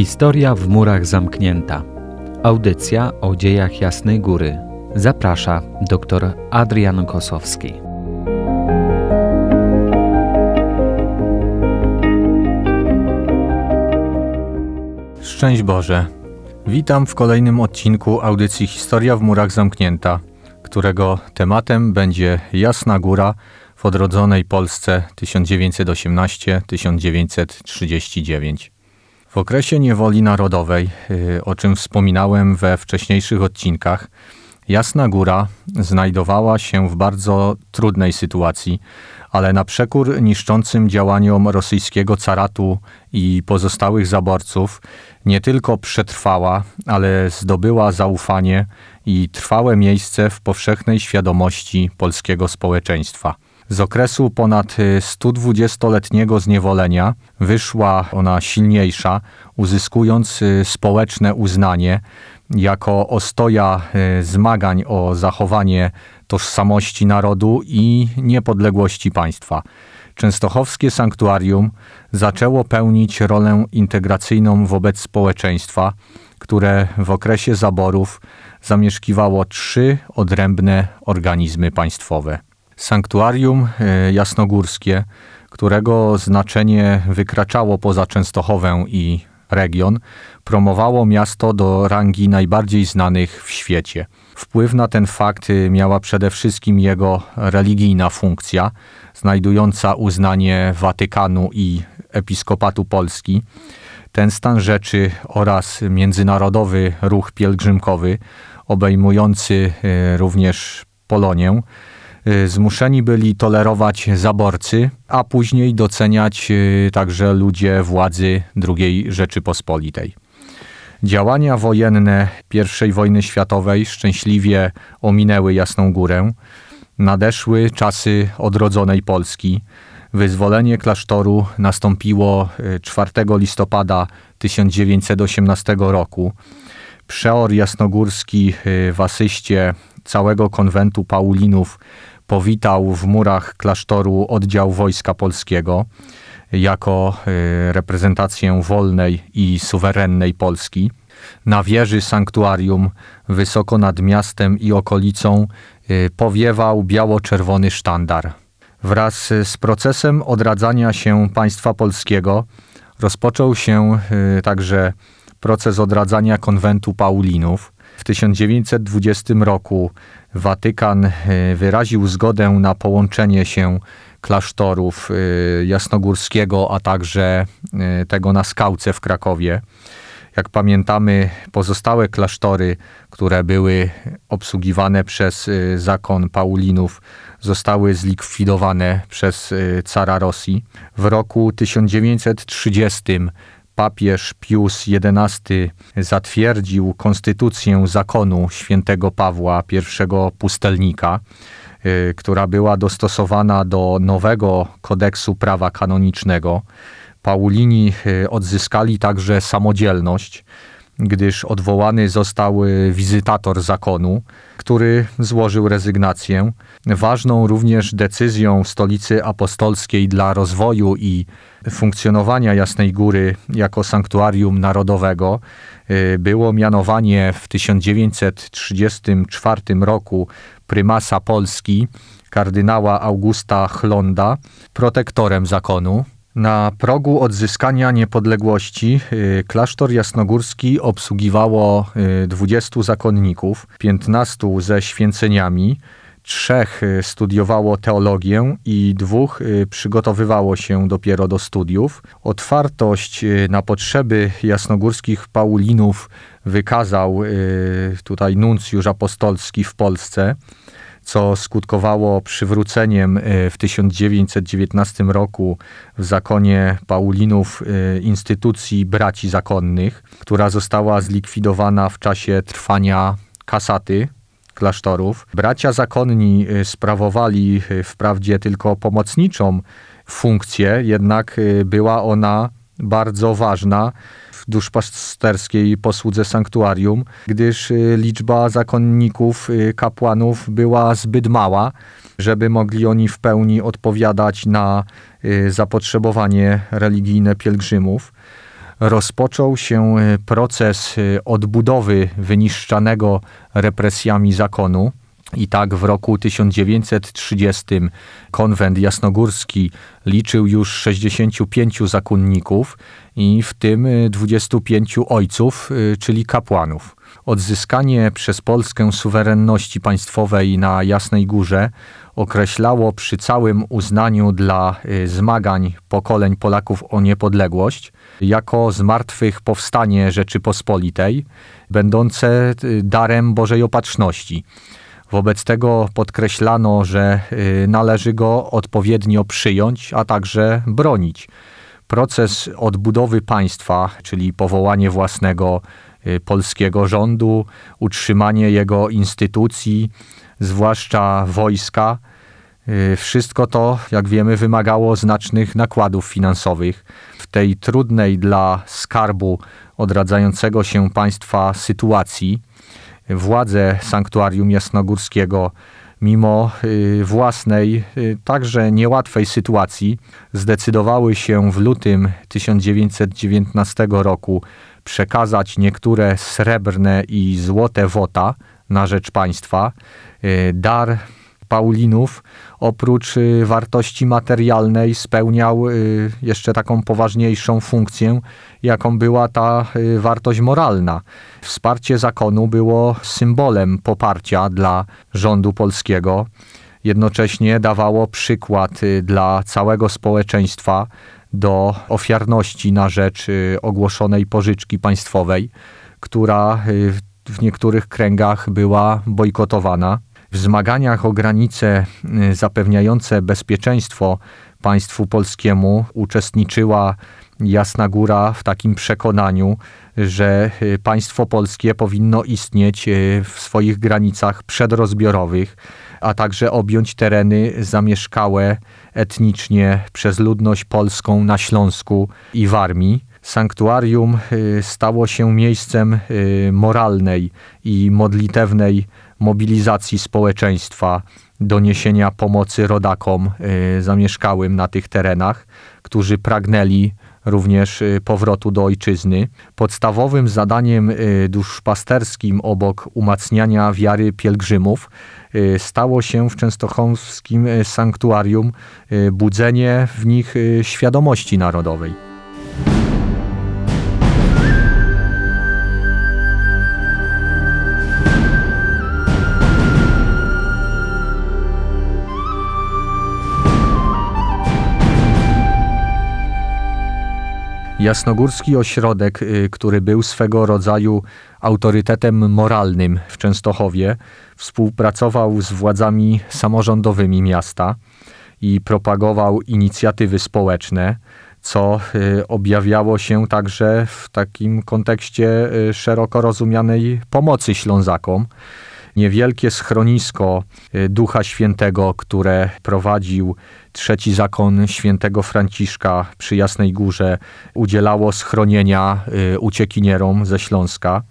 Historia w murach zamknięta. Audycja o dziejach Jasnej Góry. Zaprasza dr Adrian Kosowski. Szczęść Boże. Witam w kolejnym odcinku audycji Historia w murach zamknięta, którego tematem będzie Jasna Góra w odrodzonej Polsce 1918-1939. W okresie niewoli narodowej, y, o czym wspominałem we wcześniejszych odcinkach, Jasna Góra znajdowała się w bardzo trudnej sytuacji, ale na przekór niszczącym działaniom rosyjskiego caratu i pozostałych zaborców nie tylko przetrwała, ale zdobyła zaufanie i trwałe miejsce w powszechnej świadomości polskiego społeczeństwa. Z okresu ponad 120-letniego zniewolenia wyszła ona silniejsza, uzyskując y, społeczne uznanie jako ostoja y, zmagań o zachowanie tożsamości narodu i niepodległości państwa. Częstochowskie sanktuarium zaczęło pełnić rolę integracyjną wobec społeczeństwa, które w okresie zaborów zamieszkiwało trzy odrębne organizmy państwowe. Sanktuarium e, jasnogórskie, którego znaczenie wykraczało poza Częstochowę i region, promowało miasto do rangi najbardziej znanych w świecie. Wpływ na ten fakt e, miała przede wszystkim jego religijna funkcja, znajdująca uznanie Watykanu i Episkopatu Polski. Ten stan rzeczy oraz międzynarodowy ruch pielgrzymkowy, obejmujący e, również Polonię, Y, zmuszeni byli tolerować zaborcy, a później doceniać y, także ludzie władzy II Rzeczypospolitej. Działania wojenne I wojny światowej szczęśliwie ominęły Jasną Górę. Nadeszły czasy odrodzonej Polski. Wyzwolenie klasztoru nastąpiło 4 y, listopada 1918 roku. Przeor jasnogórski w asyście całego konwentu Paulinów powitał w murach klasztoru oddział Wojska Polskiego jako y, reprezentację wolnej i suwerennej Polski. Na wieży sanktuarium, wysoko nad miastem i okolicą, y, powiewał biało-czerwony sztandar. Wraz z procesem odradzania się państwa polskiego rozpoczął się y, także proces odradzania konwentu Paulinów. W 1920 roku Watykan e, wyraził zgodę na połączenie się klasztorów e, jasnogórskiego, a także e, tego na Skałce w Krakowie. Jak pamiętamy, pozostałe klasztory, które były obsługiwane przez zakon Paulinów, zostały zlikwidowane przez cara Rosji. W roku 1930 papież Pius XI zatwierdził konstytucję zakonu świętego Pawła I Pustelnika, y, która była dostosowana do nowego kodeksu prawa kanonicznego. Paulini y, odzyskali także samodzielność, gdyż odwołany został wizytator zakonu, który złożył rezygnację. Ważną również decyzją stolicy apostolskiej dla rozwoju i funkcjonowania Jasnej Góry jako sanktuarium narodowego y, było mianowanie w 1934 roku prymasa Polski kardynała Augusta Chlonda protektorem zakonu. Na progu odzyskania niepodległości y, klasztor jasnogórski obsługiwało 20 y, zakonników, 15 ze święceniami, trzech y, studiowało teologię i dwóch przygotowywało się dopiero do studiów. Otwartość na potrzeby jasnogórskich Paulinów wykazał tutaj nuncjusz apostolski w Polsce co skutkowało przywróceniem e, w 1919 roku w zakonie Paulinów e, instytucji braci zakonnych, która została zlikwidowana w czasie trwania kasaty klasztorów. Bracia zakonni e, sprawowali wprawdzie tylko pomocniczą funkcję, jednak była ona bardzo ważna duszpasterskiej posłudze sanktuarium, gdyż y, liczba zakonników, y, kapłanów była zbyt mała, żeby mogli oni w pełni odpowiadać na y, zapotrzebowanie religijne pielgrzymów. rozpoczął się proces odbudowy wyniszczanego represjami zakonu. I tak w roku 1930 konwent jasnogórski liczył już 65 zakonników i w tym 25 ojców, czyli kapłanów. Odzyskanie przez Polskę suwerenności państwowej na Jasnej Górze określało przy całym uznaniu dla y, zmagań pokoleń Polaków o niepodległość jako zmartwychwstanie Rzeczypospolitej, będące y, darem Bożej Opatrzności. Wobec tego podkreślano, że y, należy go odpowiednio przyjąć, a także bronić. Proces odbudowy państwa, czyli powołanie własnego Y, polskiego rządu, utrzymanie jego instytucji, zwłaszcza wojska. Y, wszystko to, jak wiemy, wymagało znacznych nakładów finansowych. W tej trudnej dla skarbu odradzającego się państwa sytuacji, władze sanktuarium jasnogórskiego, mimo y, własnej, także niełatwej sytuacji, zdecydowały się w lutym 1919 roku przekazać niektóre srebrne i złote wota na rzecz państwa. Y, dar Paulinów oprócz y, wartości materialnej spełniał y, jeszcze taką poważniejszą funkcję, jaką była ta wartość moralna. Wsparcie zakonu było symbolem poparcia dla rządu polskiego. Jednocześnie dawało przykład dla całego społeczeństwa do ofiarności na rzecz y, ogłoszonej pożyczki państwowej, która y, w niektórych kręgach była bojkotowana. W zmaganiach o granice y, zapewniające bezpieczeństwo państwu polskiemu uczestniczyła Jasna Góra w takim przekonaniu, że państwo polskie powinno istnieć w swoich granicach przedrozbiorowych, a także objąć tereny zamieszkałe etnicznie przez ludność polską na Śląsku i w Armii. Sanktuarium y, stało się miejscem y, moralnej i modlitewnej mobilizacji społeczeństwa do niesienia pomocy rodakom y, zamieszkałym na tych terenach, którzy pragnęli również powrotu do ojczyzny. Podstawowym zadaniem duszpasterskim obok umacniania wiary pielgrzymów Y, stało się w częstochowskim y, sanktuarium y, budzenie w nich świadomości narodowej. Jasnogórski ośrodek, który był swego rodzaju autorytetem moralnym w Częstochowie, współpracował z władzami samorządowymi miasta i propagował inicjatywy społeczne, co y, objawiało się także w takim kontekście y, szeroko rozumianej pomocy Ślązakom. Niewielkie schronisko y, Ducha Świętego, które prowadził trzeci zakon świętego Franciszka przy Jasnej Górze, udzielało schronienia uciekinierom ze Śląska.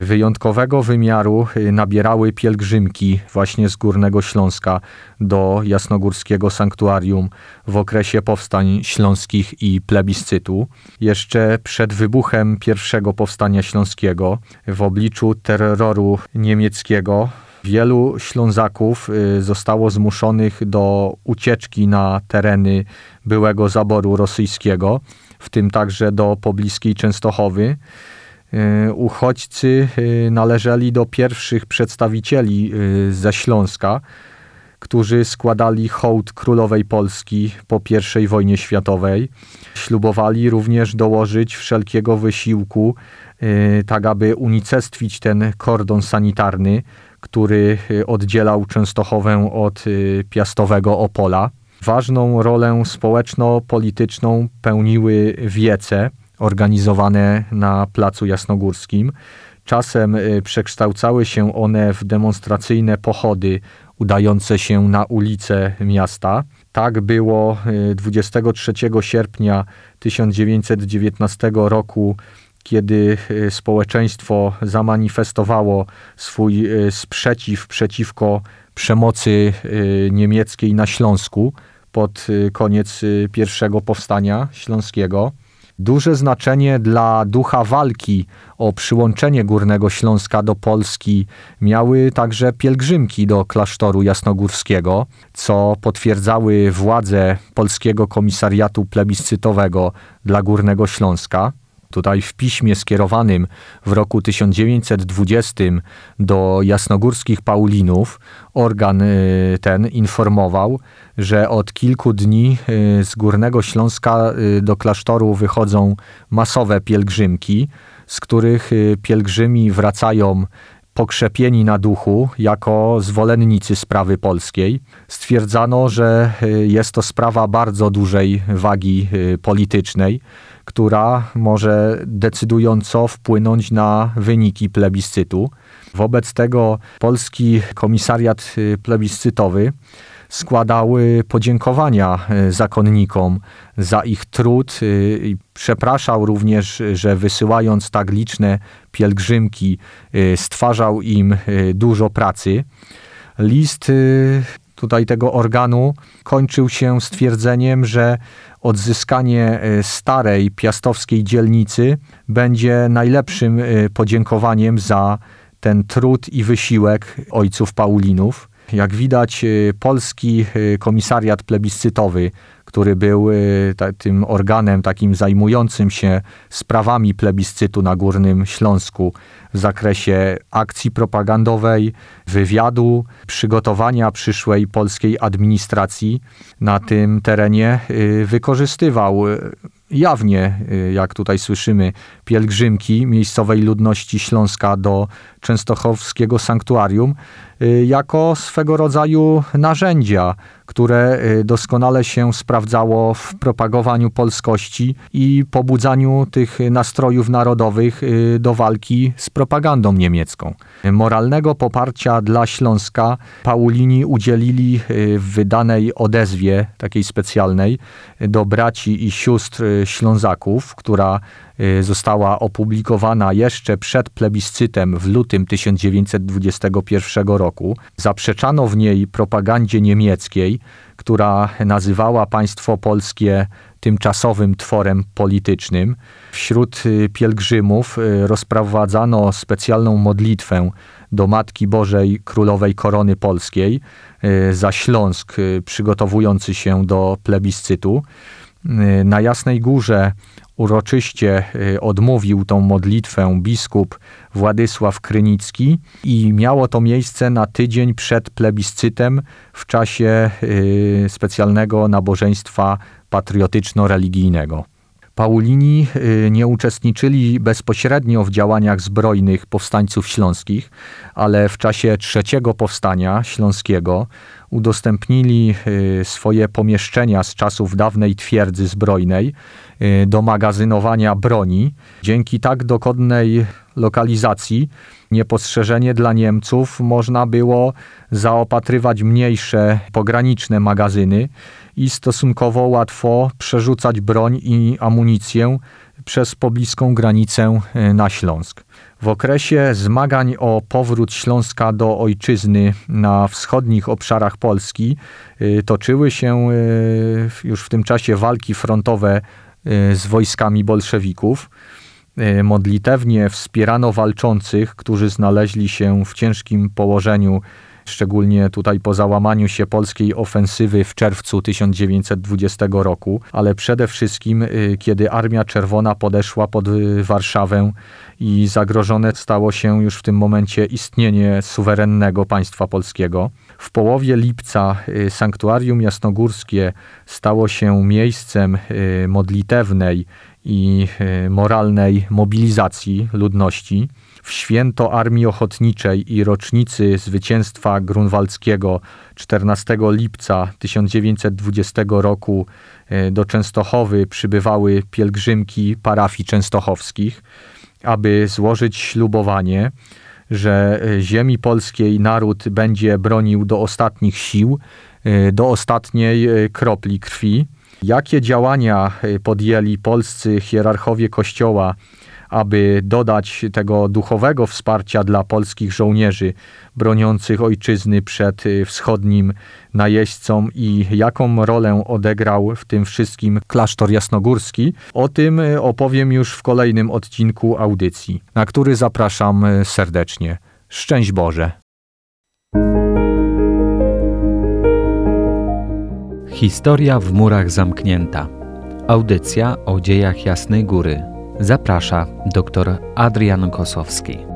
Wyjątkowego wymiaru y, nabierały pielgrzymki właśnie z Górnego Śląska do Jasnogórskiego Sanktuarium w okresie powstań śląskich i plebiscytu. Jeszcze przed wybuchem pierwszego powstania śląskiego w obliczu terroru niemieckiego wielu Ślązaków y, zostało zmuszonych do ucieczki na tereny byłego zaboru rosyjskiego, w tym także do pobliskiej Częstochowy. E, uchodźcy e, należeli do pierwszych przedstawicieli e, ze Śląska, którzy składali hołd królowej Polski po I wojnie światowej. Ślubowali również dołożyć wszelkiego wysiłku, tak aby unicestwić ten kordon sanitarny, który oddzielał Częstochowę od piastowego Opola. Ważną rolę społeczno-polityczną pełniły wiece, organizowane na Placu Jasnogórskim. Czasem y, przekształcały się one w demonstracyjne pochody udające się na ulice miasta. Tak było 23 y, sierpnia 1919 roku, kiedy y, społeczeństwo zamanifestowało swój sprzeciw przeciwko przemocy niemieckiej na Śląsku pod koniec pierwszego powstania śląskiego. Duże znaczenie dla ducha walki o przyłączenie Górnego Śląska do Polski miały także pielgrzymki do klasztoru jasnogórskiego, co potwierdzały władze Polskiego Komisariatu Plebiscytowego dla Górnego Śląska. Tutaj w piśmie skierowanym w roku 1920 do jasnogórskich Paulinów. Organ y, ten informował, że od kilku dni y, z Górnego Śląska y, do klasztoru wychodzą masowe pielgrzymki, z których pielgrzymi wracają pokrzepieni na duchu jako zwolennicy sprawy polskiej. Stwierdzano, że jest to sprawa bardzo dużej wagi politycznej która może decydująco wpłynąć na wyniki plebiscytu. Wobec tego polski komisariat y, plebiscytowy składał podziękowania y, zakonnikom za ich trud i przepraszał również, że wysyłając tak liczne pielgrzymki stwarzał im dużo pracy. List tutaj tego organu kończył się stwierdzeniem, że odzyskanie e, starej piastowskiej dzielnicy będzie najlepszym e, podziękowaniem za ten trud i wysiłek ojców Paulinów. Jak widać, e, polski komisariat plebiscytowy, który był tym organem takim zajmującym się sprawami plebiscytu na Górnym Śląsku w zakresie akcji propagandowej, wywiadu, przygotowania przyszłej polskiej administracji na tym terenie, y, wykorzystywał jawnie, y, jak tutaj słyszymy, pielgrzymki miejscowej ludności Śląska do częstochowskiego sanktuarium y, jako swego rodzaju narzędzia, które y, doskonale się sprawdzało w propagowaniu polskości i pobudzaniu tych nastrojów narodowych do walki z propagandą niemiecką. Moralnego poparcia dla Śląska Paulini udzielili w wydanej odezwie, takiej specjalnej, do braci i sióstr Ślązaków, która y, została opublikowana jeszcze przed plebiscytem w lutym 1921 roku. Zaprzeczano w niej propagandzie niemieckiej, która nazywała państwo polskie tymczasowym tworem politycznym. Wśród y, pielgrzymów y, rozprowadzano specjalną modlitwę do Matki Bożej Królowej Korony Polskiej za Śląsk, przygotowujący się do plebiscytu. Y, na Jasnej Górze uroczyście y, odmówił tą modlitwę biskup Władysław Krynicki i miało to miejsce na tydzień przed plebiscytem w czasie y, specjalnego nabożeństwa patriotyczno-religijnego. Paulini nie uczestniczyli bezpośrednio w działaniach zbrojnych powstańców śląskich, ale w czasie trzeciego powstania śląskiego udostępnili y, swoje pomieszczenia z czasów dawnej twierdzy zbrojnej y, do magazynowania broni. Dzięki tak dogodnej lokalizacji niepostrzeżenie dla Niemców można było zaopatrywać mniejsze pograniczne magazyny i stosunkowo łatwo przerzucać broń i amunicję przez pobliską granicę y, na Śląsk. W okresie zmagań o powrót Śląska do ojczyzny na wschodnich obszarach Polski y, toczyły się y, już w tym czasie walki frontowe z wojskami bolszewików. Modlitewnie wspierano walczących, którzy znaleźli się w ciężkim położeniu szczególnie tutaj po załamaniu się polskiej ofensywy w czerwcu 1920 roku, ale przede wszystkim y, kiedy Armia Czerwona podeszła pod y, Warszawę i zagrożone stało się już w tym momencie istnienie suwerennego państwa polskiego. W połowie lipca y, sanktuarium jasnogórskie stało się miejscem modlitewnej i moralnej mobilizacji ludności w święto Armii Ochotniczej i rocznicy zwycięstwa grunwaldzkiego 14 lipca 1920 roku e, do Częstochowy przybywały pielgrzymki parafii częstochowskich, aby złożyć ślubowanie, że e, ziemi polskiej naród będzie bronił do ostatnich sił, e, do ostatniej kropli krwi. Jakie działania podjęli polscy hierarchowie Kościoła, aby dodać tego duchowego wsparcia dla polskich żołnierzy broniących ojczyzny przed y, wschodnim najeźdźcą i jaką rolę odegrał w tym wszystkim klasztor jasnogórski, o tym y, opowiem już w kolejnym odcinku audycji, na który zapraszam y, serdecznie. Szczęść Boże! Historia w murach zamknięta. Audycja o dziejach Jasnej Góry. Zaprasza dr Adrian Kosowski.